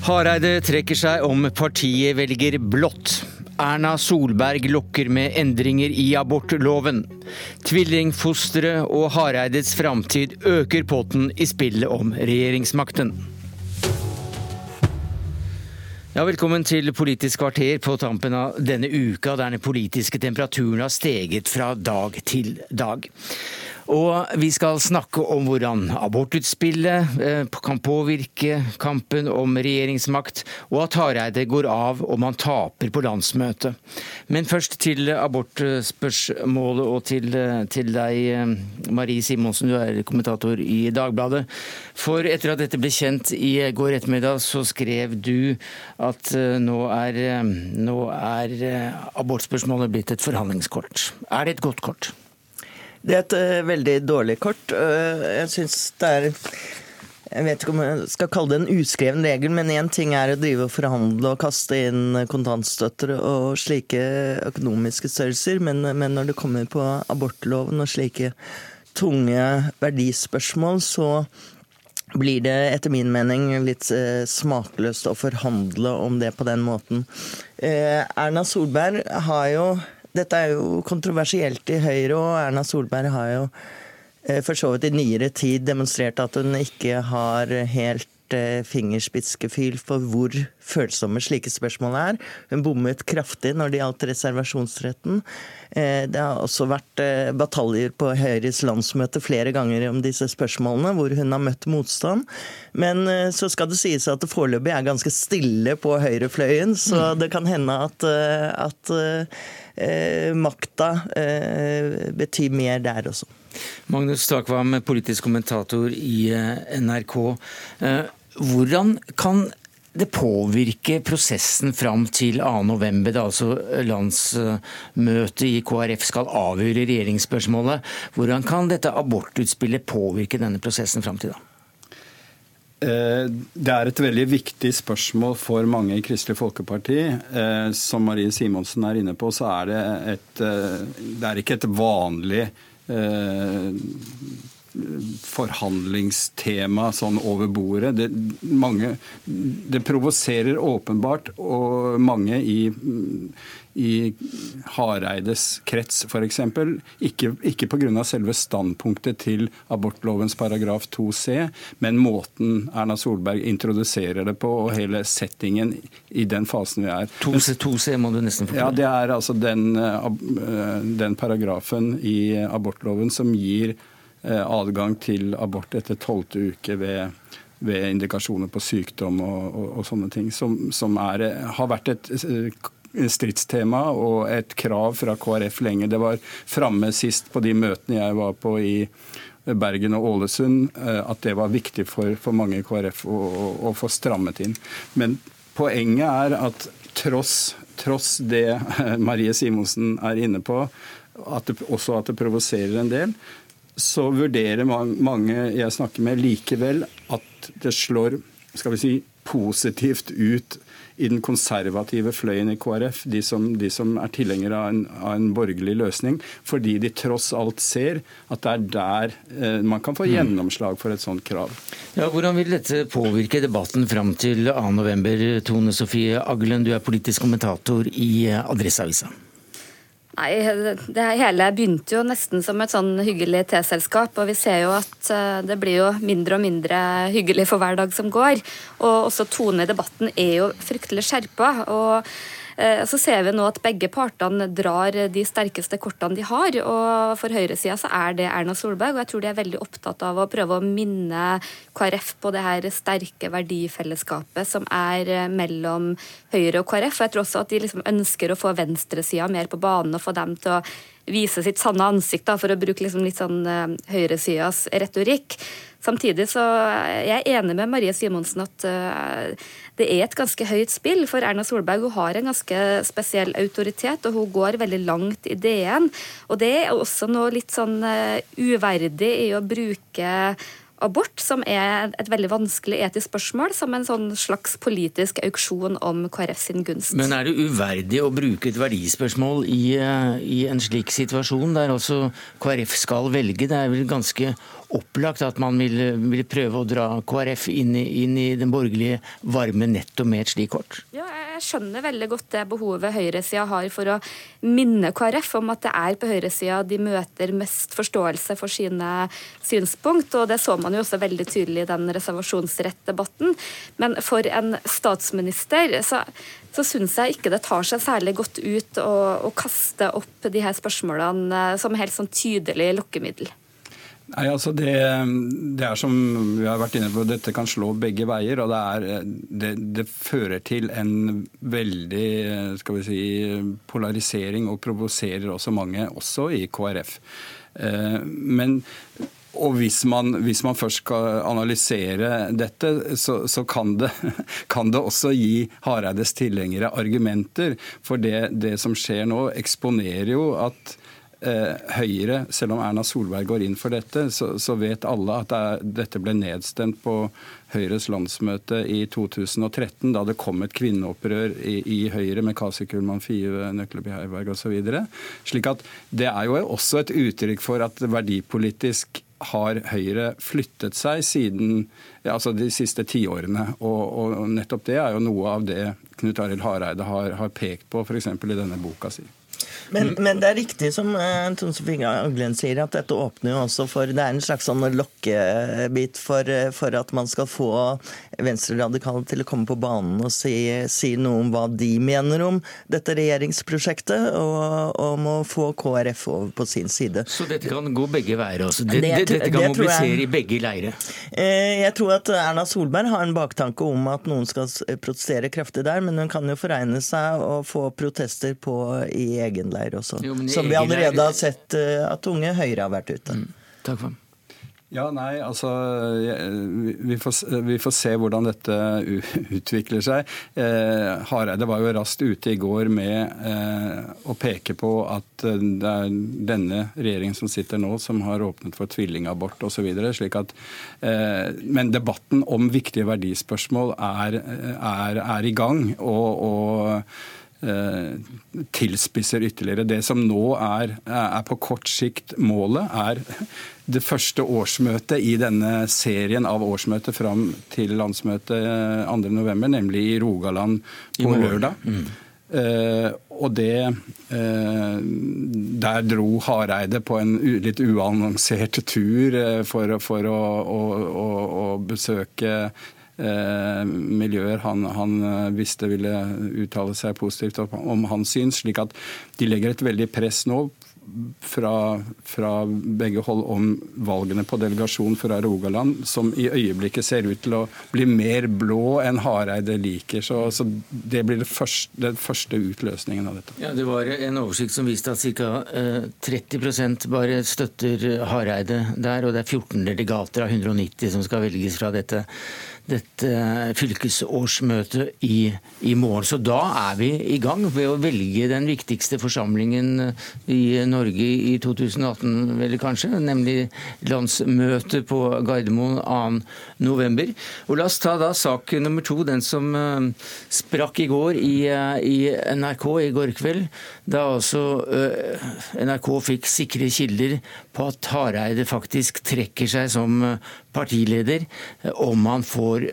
Hareide trekker seg om partiet velger blått. Erna Solberg lokker med endringer i abortloven. Tvillingfostre og Hareides framtid øker potten i spillet om regjeringsmakten. Ja, velkommen til Politisk kvarter på tampen av denne uka der den politiske temperaturen har steget fra dag til dag. Og vi skal snakke om hvordan abortutspillet eh, kan påvirke kampen om regjeringsmakt, og at Hareide går av om han taper på landsmøtet. Men først til abortspørsmålet og til, eh, til deg, eh, Marie Simonsen, du er kommentator i Dagbladet. For etter at dette ble kjent i går ettermiddag, så skrev du at nå er, nå er abortspørsmålet blitt et forhandlingskort. Er det et godt kort? Det er et uh, veldig dårlig kort. Uh, jeg syns det er jeg vet ikke om jeg skal kalle det en uskreven regel, men én ting er å drive og forhandle og kaste inn kontantstøtter og slike økonomiske størrelser, men, men, når det kommer på abortloven og slike tunge verdispørsmål, så blir det etter min mening litt eh, smakløst å forhandle om det på den måten. Eh, Erna Solberg har jo dette er jo kontroversielt i Høyre, og Erna Solberg har jo eh, for så vidt i nyere tid demonstrert at hun ikke har helt fingerspitzgefühl for hvor følsomme slike spørsmål er. Hun bommet kraftig når det gjaldt reservasjonsretten. Eh, det har også vært bataljer på Høyres landsmøte flere ganger om disse spørsmålene, hvor hun har møtt motstand. Men så skal det sies at det foreløpig er ganske stille på høyrefløyen, så mm. det kan hende at, at eh, makta eh, betyr mer der også. Magnus Takvam, politisk kommentator i eh, NRK. Eh, hvordan kan det påvirke prosessen fram til 2.11., da altså landsmøtet i KrF skal avgjøre regjeringsspørsmålet. Hvordan kan dette abortutspillet påvirke denne prosessen fram til da? Eh, det er et veldig viktig spørsmål for mange i Kristelig Folkeparti. Eh, som Marie Simonsen er inne på, så er det, et, eh, det er ikke et vanlig forhandlingstema sånn over bordet. Det, mange, det provoserer åpenbart og mange i i Hareides krets f.eks. Ikke, ikke pga. selve standpunktet til abortlovens paragraf 2c, men måten Erna Solberg introduserer det på, og hele settingen i den fasen vi er. 2C, 2C må du nesten forklare. Ja, Det er altså den, eh, den paragrafen i abortloven som gir eh, adgang til abort etter tolvte uke ved ved indikasjoner på sykdom og, og, og sånne ting, som, som er, har vært et stridstema og et krav fra KrF lenge. Det var framme sist på de møtene jeg var på i Bergen og Ålesund, eh, at det var viktig for, for mange i KrF å, å, å, få strammet inn. Men poenget er at tross, tross det Marie Simonsen er inne på, at det, også at det provoserer en del, så vurderer mange jeg snakker med likevel at det slår skal vi si, positivt ut i den konservative fløyen i KrF, de som, de som er tilhengere av, av, en borgerlig løsning, fordi de tross alt ser at det er der eh, man kan få mm. gjennomslag for et sånt krav. Ja, hvordan vil dette påvirke debatten fram til 2.11? Tone Sofie Aglen, du er politisk kommentator i Adresseavisa. Nei, Det hele begynte jo nesten som et sånn hyggelig teselskap, og vi ser jo at eh, det blir jo mindre og mindre hyggelig for hver dag som går. Og også tonen i debatten er jo fryktelig skjerpa. og så ser vi nå at begge partene drar de sterkeste kortene de har. og For høyresida så er det Erna Solberg, og jeg tror de er veldig opptatt av å prøve å minne KrF på det her sterke verdifellesskapet som er eh, mellom Høyre og KrF. Og jeg tror også at de liksom ønsker å få venstresida mer på banen og få dem til å vise sitt sanne ansikt, da, for å bruke liksom litt sånn uh, høyresidas retorikk. Samtidig så er jeg enig med Marie Simonsen at uh, det er et ganske høyt spill, for Erna Solberg hun har en ganske spesiell autoritet, og hun går veldig langt i DN. Og det er også noe litt sånn uh, uverdig i å bruke abort, som er et veldig vanskelig etisk spørsmål, som en sånn slags politisk auksjon om KrF sin gunst. Men er det uverdig å bruke et verdispørsmål i, eh, i en slik situasjon, der også KrF skal velge? Det er vel ganske opplagt at man vil, vil prøve å dra KrF inn i, inn i, den borgerlige varme nettopp med et slikt kort? Ja, jeg skjønner veldig godt det behovet høyresida har for å minne KrF om at det er på høyresida de møter mest forståelse for sine synspunkt, og det så man jo også veldig tydelig i den reservasjonsrettdebatten. Men for en statsminister så så syns jeg ikke det tar seg særlig godt ut å, å kaste opp de her spørsmålene som helt sånn tydelig lokkemiddel. Nei, altså det, det, er som vi har vært inne på, dette kan slå begge veier. og Det, er, det, det fører til en veldig skal vi si, polarisering og provoserer også mange, også i KrF. Eh, men og hvis man, hvis man, først skal analysere dette, så, så kan, det, kan, det, også gi Hareides tilhengere argumenter. For det, det som skjer nå, eksponerer jo at Høyre, selv om Erna Solberg går inn for dette, så, så vet alle at det er, dette ble nedstemt på Høyres landsmøte i 2013, da det kom et kvinneopprør i, i Høyre med Kasi Kullmann Five, Nøkleby Heiberg osv. Slik at det er jo også et uttrykk for at verdipolitisk har Høyre flyttet seg siden ja, altså de siste tiårene. Og, og nettopp det er jo noe av det Knut Arild Hareide har, har pekt på f.eks. i denne boka si. Men, men, det er riktig som uh, Tone Sofie Aglen sier, at dette åpner jo også for Det er en slags sånn lokkebit for, uh, for, at man skal få venstreradikale til å komme på banen og si, si, noe om hva de mener om dette regjeringsprosjektet, og om å få KrF over på sin side. Så dette kan gå begge veier også? Det, det, dette kan det mobilisere jeg, i begge leire? Uh, jeg tror at Erna Solberg har en baktanke om at noen skal protestere kraftig der, men hun kan jo foregne seg og få protester på i egen leir leir også. Jo, som vi allerede har sett uh, at unge Høyre har vært ute. Mm. Takk for ja, nei, altså vi får, vi får, se hvordan dette utvikler seg. Eh, Hareide var jo raskt ute i går med eh, å peke på at eh, det er denne regjeringen som sitter nå, som har åpnet for tvillingabort osv. Slik at, eh, men debatten om viktige verdispørsmål er, er, er i gang. og, og Eh, tilspisser ytterligere. Det som nå er, er, på kort sikt målet, er det første årsmøtet i denne serien av årsmøter fram til landsmøtet 2.11., eh, nemlig i Rogaland på lørdag. Mm. Uh, og det uh, Der dro Hareide på en litt uannonsert tur uh, for, for å, å, å, å, besøke Eh, miljøer han, han, eh, visste ville uttale seg positivt om hans syn. slik at de legger et veldig press nå fra, fra, begge hold om valgene på delegasjon fra Rogaland, som i øyeblikket ser ut til å bli mer blå enn Hareide liker. Så, så det blir det første, den første utløsningen av dette. Ja, Det var en oversikt som viste at ca. 30% bare støtter Hareide der, og det er 14 delegater av 190 som skal velges fra dette dette fylkesårsmøtet i, i, morgen. Så da er vi i gang ved å velge den viktigste forsamlingen i Norge i 2018, vel kanskje, nemlig landsmøtet på Gardermoen 2.11. Og la oss ta da sak nummer to, den som uh, sprakk i går i, uh, i, NRK i går kveld, da altså NRK fikk sikre kilder på at Hareide faktisk trekker seg som partileder om han får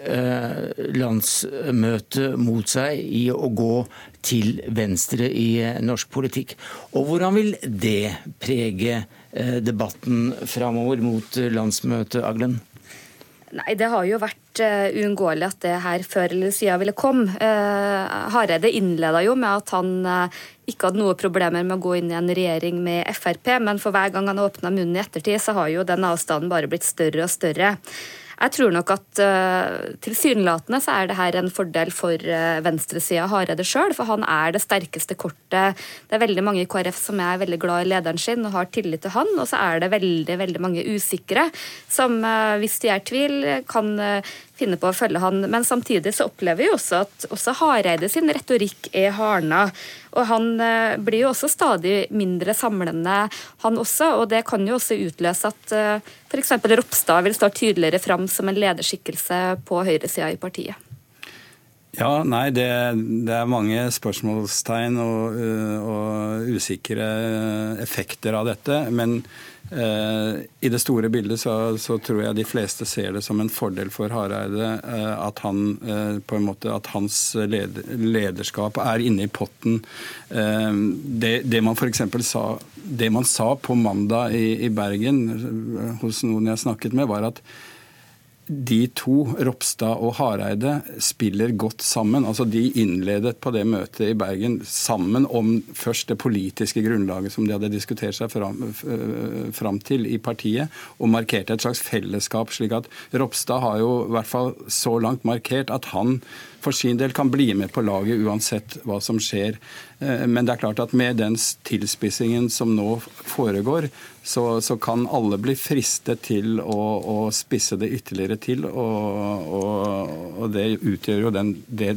landsmøte landsmøtet mot seg i å gå til venstre i eh, norsk politikk. Og hvordan vil det prege eh, debatten framover mot landsmøtet, Aglen? Nei, Det har jo vært uh, at det her før eller siden ville komme. Uh, Hareide innleda jo med at han uh, ikke hadde noe problemer med å gå inn i en regjering med Frp, men for hver gang han åpna munnen i ettertid, så har jo den avstanden bare blitt større og større. Jeg tror nok at uh, tilsynelatende så er det her en fordel for uh, venstresida Hareide sjøl, for han er det sterkeste kortet. Det er veldig mange i KrF som er veldig glad i lederen sin og har tillit til han, og så er det veldig veldig mange usikre som, uh, hvis de er tvil, kan uh, finner på å følge han. Men samtidig så opplever vi også at også Hareide sin retorikk er hardna. Og han eh, blir jo også stadig mindre samlende, han også. Og det kan jo også utløse at eh, f.eks. Ropstad vil stå tydeligere fram som en lederskikkelse på høyresida i partiet. Ja, nei, det, det, er mange spørsmålstegn og, og usikre effekter av dette. Men Eh, I det store bildet så, så, tror jeg de fleste ser det som en fordel for Hareide eh, at, han, eh, på en måte, at hans lederskap er inne i potten. Det, det man f.eks. sa det man sa på mandag i, i Bergen hos noen jeg snakket med, var at de to, Ropstad og Hareide, spiller godt sammen. Altså De innledet på det møtet i Bergen sammen om først det politiske grunnlaget som de hadde diskutert seg fram, fram til i partiet, og markerte et slags fellesskap. slik at Ropstad har jo i hvert fall så langt markert at han for sin del kan bli med på laget uansett hva som skjer. Eh, men det er klart at med den tilspissingen som nå foregår, så, så kan alle bli fristet til å, å spisse det ytterligere til. Og, og, og det utgjør jo den det,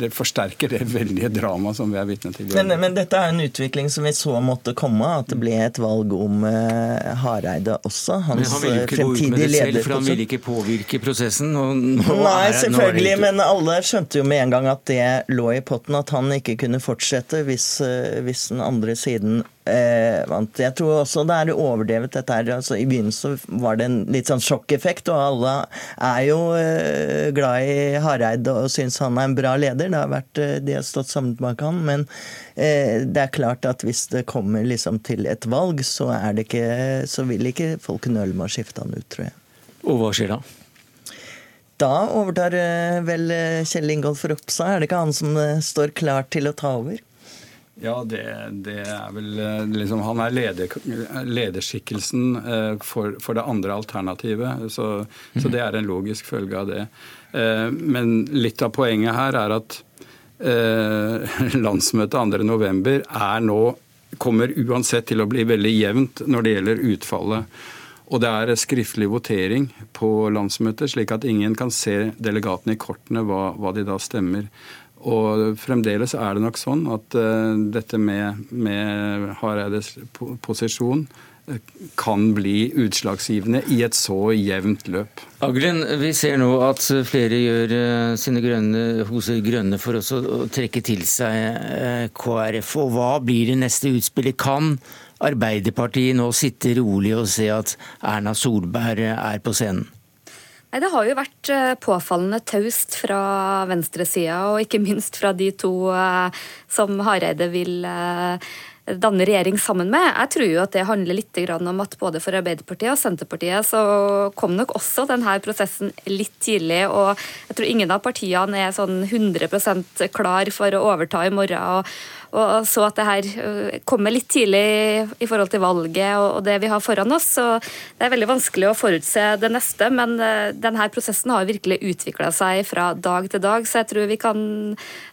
det, forsterker det veldige dramaet som vi er vitne til. Men, men, dette er en utvikling som vi så måtte komme, at det ble et valg om uh, Hareide også. Hans fremtidige leder. For han ville ikke påvirke prosessen? Nei, selvfølgelig, men alle skjønte jo med en gang at det lå i potten, at han ikke kunne fortsette hvis, uh, hvis den andre siden eh, vant. Jeg tror også det er overdrevet dette her. Altså, I begynnelsen var det en litt sånn sjokkeffekt, og alle er jo eh, glad i Hareide og syns han er en bra leder. Det har vært, eh, de har stått samlet bak han, men eh, det er klart at hvis det kommer liksom til et valg, så, er det ikke, så vil ikke folk nøle med å skifte han ut, tror jeg. Og hva skjer da? Da overtar eh, vel eh, Kjell Ingolf Ropstad. Er det ikke han som står klar til å ta over? Ja, det, det, er vel eh, liksom, Han er leder, lederskikkelsen eh, for, for, det andre alternativet. Så, så, det er en logisk følge av det. Eh, men litt av poenget her er at landsmøtet 2.11. er kommer uansett til å bli veldig jevnt når det gjelder utfallet. Og det er skriftlig votering på landsmøtet, slik at ingen kan se delegatene i kortene hva, hva de da stemmer. Og fremdeles er det nok sånn at uh, dette med, med Hareides posisjon uh, kan bli utslagsgivende i et så jevnt løp. Aglen, vi ser nå at flere gjør uh, sine grønne, hoser grønne for å trekke til seg KrF. Og hva blir det neste utspillet? Kan Arbeiderpartiet nå sitte rolig og se at Erna Solberg er på scenen? Nei, Det har jo vært eh, påfallende taust fra venstresida, og ikke minst fra de to eh, som Hareide vil eh, danne regjering sammen med. Jeg tror jo at det handler litt om at både for Arbeiderpartiet og Senterpartiet så kom nok også denne prosessen litt tidlig. Og jeg tror ingen av partiene er sånn 100% klar for å overta i morgen. og og så at det her øh, kommer litt tidlig i forhold til valget og det vi har foran oss. Så det er veldig vanskelig å forutse det neste, men øh, denne prosessen har virkelig utvikla seg fra dag til dag, så jeg tror vi kan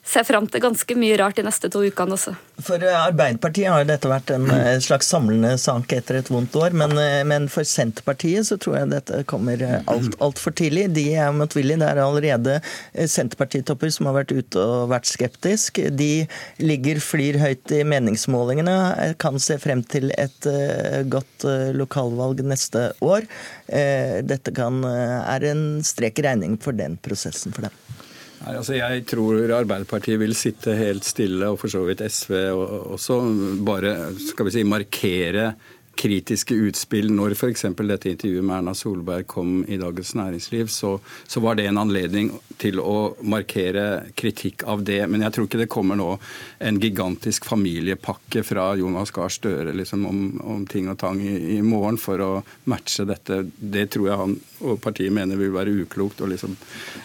se fram til ganske mye rart de neste to ukene også. For øh, Arbeiderpartiet har dette vært en slags samlende sak etter et vondt år, men, men for Senterpartiet så tror jeg dette kommer altfor alt tidlig. De er motvillige. Det er allerede Senterpartitopper som har vært ute og vært skeptisk. De ligger flyr høyt i meningsmålingene, kan se frem til et uh, godt uh, lokalvalg neste år. Uh, dette kan, er en strek i regning for den prosessen for dem. Nei, altså jeg tror Arbeiderpartiet vil sitte helt stille, og for så vidt SV også, bare skal vi si, markere kritiske utspill når f.eks. dette intervjuet med Erna Solberg kom i Dagens Næringsliv, så, så, var det en anledning til å markere kritikk av det. Men jeg tror ikke det kommer nå en gigantisk familiepakke fra Jonas Gahr Støre liksom, om, om, ting og tang i, i, morgen for å matche dette. Det tror jeg han og partiet mener vil være uklokt å liksom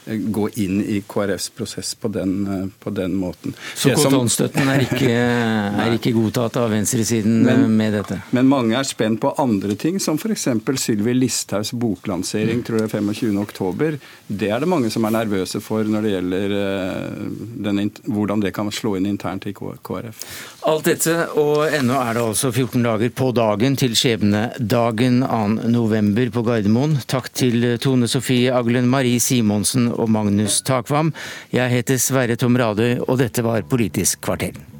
eh, gå inn i KrFs prosess på den, eh, på den måten. Så kontantstøtten er ikke, er ikke godtatt av venstresiden men, med dette? Men mange er er spent på andre ting, som f.eks. Sylvi Listhaugs boklansering tror jeg 25.10. Det er det mange som er nervøse nervøse for når det gjelder denne, hvordan det kan slå inn internt i KrF. Alt dette, og ennå er det altså 14 dager på dagen til skjebnedagen 2.11. på Gardermoen. Takk til Tone Sofie Aglen, Marie Simonsen og Magnus Takvam. Jeg heter Sverre Tom Radøy, og dette var Politisk kvarter.